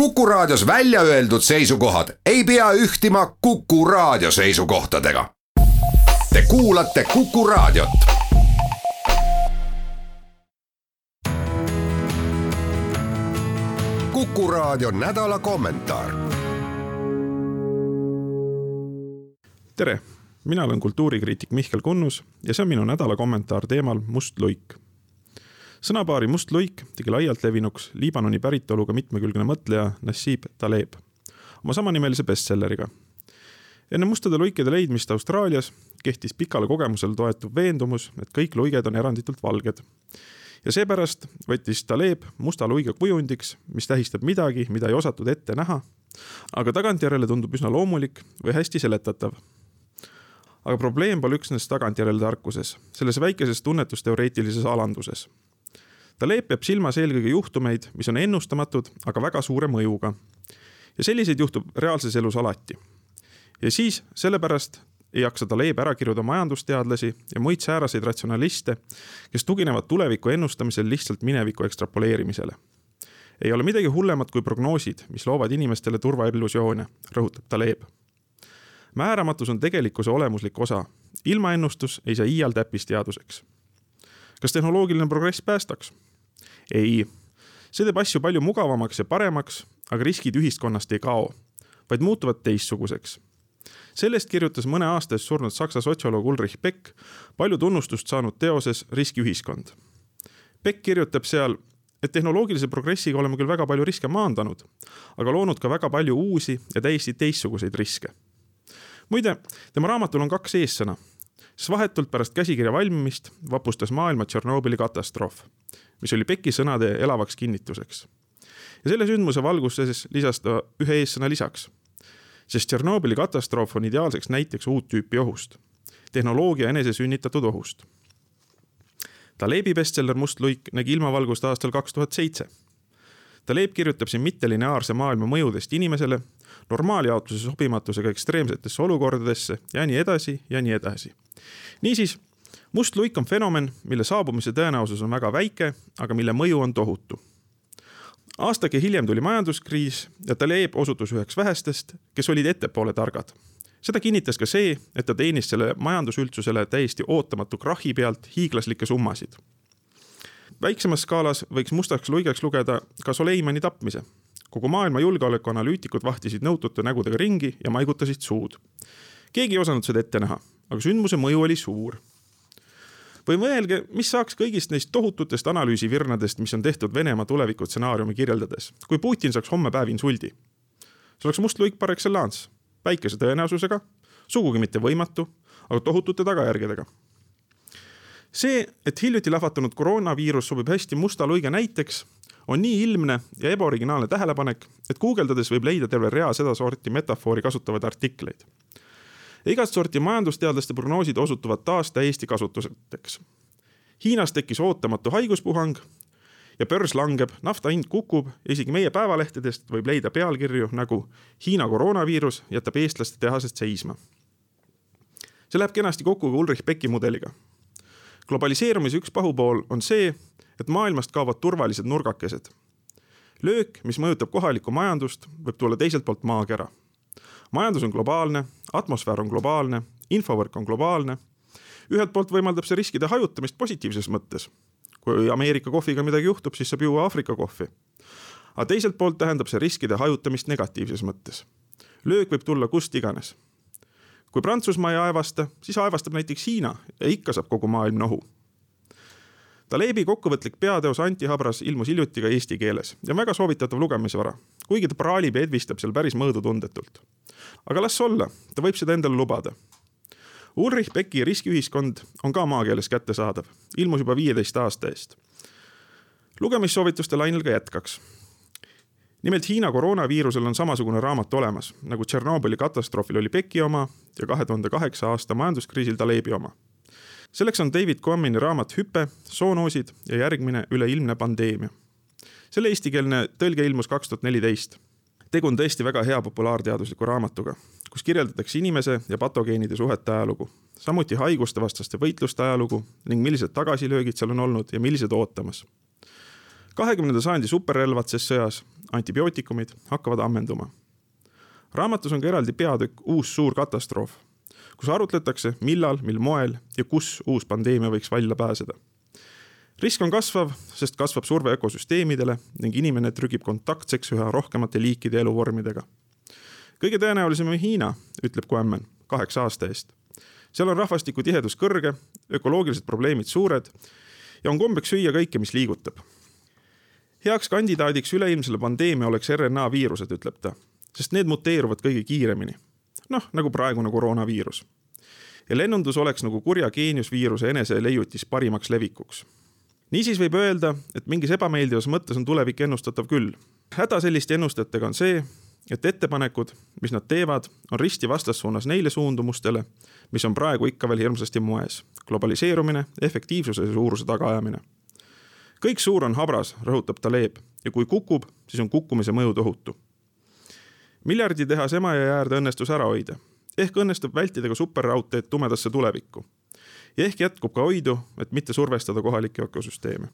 Kuku Raadios välja öeldud seisukohad ei pea ühtima Kuku Raadio seisukohtadega. Te kuulate Kuku Raadiot. kuku Raadio nädala kommentaar. tere, mina olen kultuurikriitik Mihkel Kunnus ja see on minu nädala kommentaar teemal Must luik sõnapaari Must luik tegi laialt levinuks Liibanoni päritoluga mitmekülgne mõtleja Nassib Taleb oma samanimelise bestselleriga. enne mustade luikede leidmist Austraalias kehtis pikale kogemusele toetuv veendumus, et kõik luiged on eranditult valged. ja seepärast võttis Taleb musta luige kujundiks, mis tähistab midagi, mida ei osatud ette näha, aga tagantjärele tundub üsna loomulik või hästi seletatav aga probleem pole üksnes tagantjärele tarkuses, selles väikeses tunnetusteoreetilises alanduses Taleb peab silmas eelkõige juhtumeid, mis on ennustamatud, aga väga suure mõjuga. ja selliseid juhtub reaalses elus alati. ja siis sellepärast ei jaksa Taleb ära kiruda majandusteadlasi ja muid sääraseid ratsionaliste, kes tuginevad tuleviku ennustamisel lihtsalt mineviku ekstrapoleerimisele. ei ole midagi hullemat kui prognoosid, mis loovad inimestele turvaillusioone, rõhutab Taleb. määramatus on tegelikkuse olemuslik osa. ilma ennustus ei saa iial täppisteaduseks. kas tehnoloogiline progress päästaks? Ei, see teeb asju palju mugavamaks ja paremaks, aga riskid ühiskonnast ei kao, vaid muutuvad teistsuguseks. sellest kirjutas mõne aasta eest surnud saksa sotsioloog Ulrich Beck palju tunnustust saanud teoses Riskiühiskond. Beck kirjutab seal, et tehnoloogilise progressiga oleme küll väga palju riske maandanud, aga loonud ka väga palju uusi ja täiesti teistsuguseid riske. muide, tema raamatul on kaks eessõna siis vahetult pärast käsikirja valmimist vapustas maailma Tšernobõli katastroof, mis oli Peki sõnade elavaks kinnituseks. ja selle sündmuse valguses lisas ta ühe eessõna lisaks, sest Tšernobõli katastroof on ideaalseks näiteks uut tüüpi ohust, tehnoloogia enesesünnitatud ohust. Talebi bestseller Must luik nägi ilmavalgust aastal kaks tuhat seitse Taleb kirjutab siin mittelineaarse maailma mõjudest inimesele, normaaljaotuse sobimatusega ekstreemsetesse olukordadesse ja nii edasi ja nii edasi niisiis, must luik on fenomen, mille saabumise tõenäosus on väga väike, aga mille mõju on tohutu. aastake hiljem tuli majanduskriis ja Taleb osutus üheks vähestest, kes olid ettepoole targad. seda kinnitas ka see, et ta teenis selle majandusüldsusele täiesti ootamatu krahhi pealt hiiglaslikke summasid. väiksemas skaalas võiks mustaks luigeks lugeda ka Soleimani tapmise. kogu maailma julgeolekuanalüütikud vahtisid nõutute nägudega ringi ja maigutasid suud. keegi ei osanud seda ette näha aga sündmuse mõju oli suur. Või mõelge, mis saaks kõigist neist tohututest analüüsivirnadest, mis on tehtud Venemaa tulevikutsenaariumi kirjeldades, kui Putin saaks homme päev insuldi. see oleks must luik par excellence, väikese tõenäosusega, sugugi mitte võimatu, aga tohutute tagajärgedega. See, et hiljuti lahvatanud koroonaviirus sobib hästi musta luige näiteks, on nii ilmne ja ebaoriginaalne tähelepanek, et guugeldades võib leida terve rea sedasorti metafoori kasutavaid artikleid ja igat sorti majandusteadlaste prognoosid osutuvad taas täiesti kasutuseks. Hiinas tekkis ootamatu haiguspuhang ja börs langeb, nafta hind kukub ja isegi meie päevalehtedest võib leida pealkirju nagu Hiina koroonaviirus jätab eestlaste tehased seisma. see läheb kenasti kokku ka Ulrich Becki mudeliga. globaliseerumise üks pahupool on see, et maailmast kaovad turvalised nurgakesed. löök, mis mõjutab kohalikku majandust, võib tulla teiselt poolt maakera majandus on globaalne, atmosfäär on globaalne, infovõrk on globaalne. ühelt poolt võimaldab see riskide hajutamist positiivses mõttes. kui Ameerika kohviga midagi juhtub, siis saab juua Aafrika kohvi. aga teiselt poolt tähendab see riskide hajutamist negatiivses mõttes. löök võib tulla kust iganes. kui Prantsusmaa ei aevasta, siis aevastab näiteks Hiina ja ikka saab kogu maailm nohu Talebi kokkuvõtlik peateos Antihabras ilmus hiljuti ka eesti keeles ja on väga soovitatav lugemisvara, kuigi ta praalib ja edvistab seal päris mõõdutundetult. aga las olla, ta võib seda endale lubada. Ulrich Becki Riskiühiskond on ka maakeeles kättesaadav, ilmus juba viieteist aasta eest. lugemissoovituste lainel ka jätkaks. nimelt Hiina koroonaviirusel on samasugune raamat olemas, nagu Tšernobõli katastroofil oli Becki oma ja kahe tuhande kaheksa aasta majanduskriisil Talebi oma selleks on David Quammini raamat Hüpe, soonoosid ja järgmine üleilmne pandeemia. selle eestikeelne tõlge ilmus kaks tuhat neliteist. tegu on tõesti väga hea populaarteadusliku raamatuga, kus kirjeldatakse inimese ja patogeenide suhete ajalugu, samuti haigustevastaste võitluste ajalugu ning millised tagasilöögid seal on olnud ja millised ootamas kahekümnenda sajandi superrelvad ses sõjas antibiootikumid hakkavad ammenduma. raamatus on ka eraldi peatükk Uus suur katastroof, kus arutletakse, millal, mil moel ja kus uus pandeemia võiks välja pääseda. risk on kasvav, sest kasvab surve ökosüsteemidele ning inimene trügib kontaktseks üha rohkemate liikide eluvormidega. kõige tõenäolisem on Hiina, ütleb Quammen kaheksa aasta eest. seal on rahvastiku tihedus kõrge, ökoloogilised probleemid suured ja on kombeks süüa kõike, mis liigutab. heaks kandidaadiks üleilmsele pandeemia oleks RNA viirused, ütleb ta, sest need muteeruvad kõige kiiremini. Noh, nagu praegune koroonaviirus. ja lennundus oleks nagu kurja geeniusviiruse eneseleiutis parimaks levikuks niisiis võib öelda, et mingis ebameeldivas mõttes on tulevik ennustatav küll. häda selliste ennustajatega on see, et ettepanekud, mis nad teevad, on risti vastassuunas neile suundumustele, mis on praegu ikka veel hirmsasti moes. globaliseerumine, efektiivsuse ja suuruse tagaajamine. kõik suur on habras, rõhutab Taleb ja kui kukub, siis on kukkumise mõju tohutu. Miljarditehas Emajõe äärde õnnestus ära hoida. ehk õnnestub vältida ka superraudteed tumedasse tulevikku. ja ehk jätkub ka hoidu, et mitte survestada kohalikke ökosüsteeme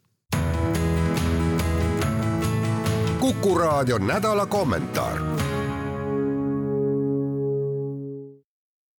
Kuku raadio nädala kommentaar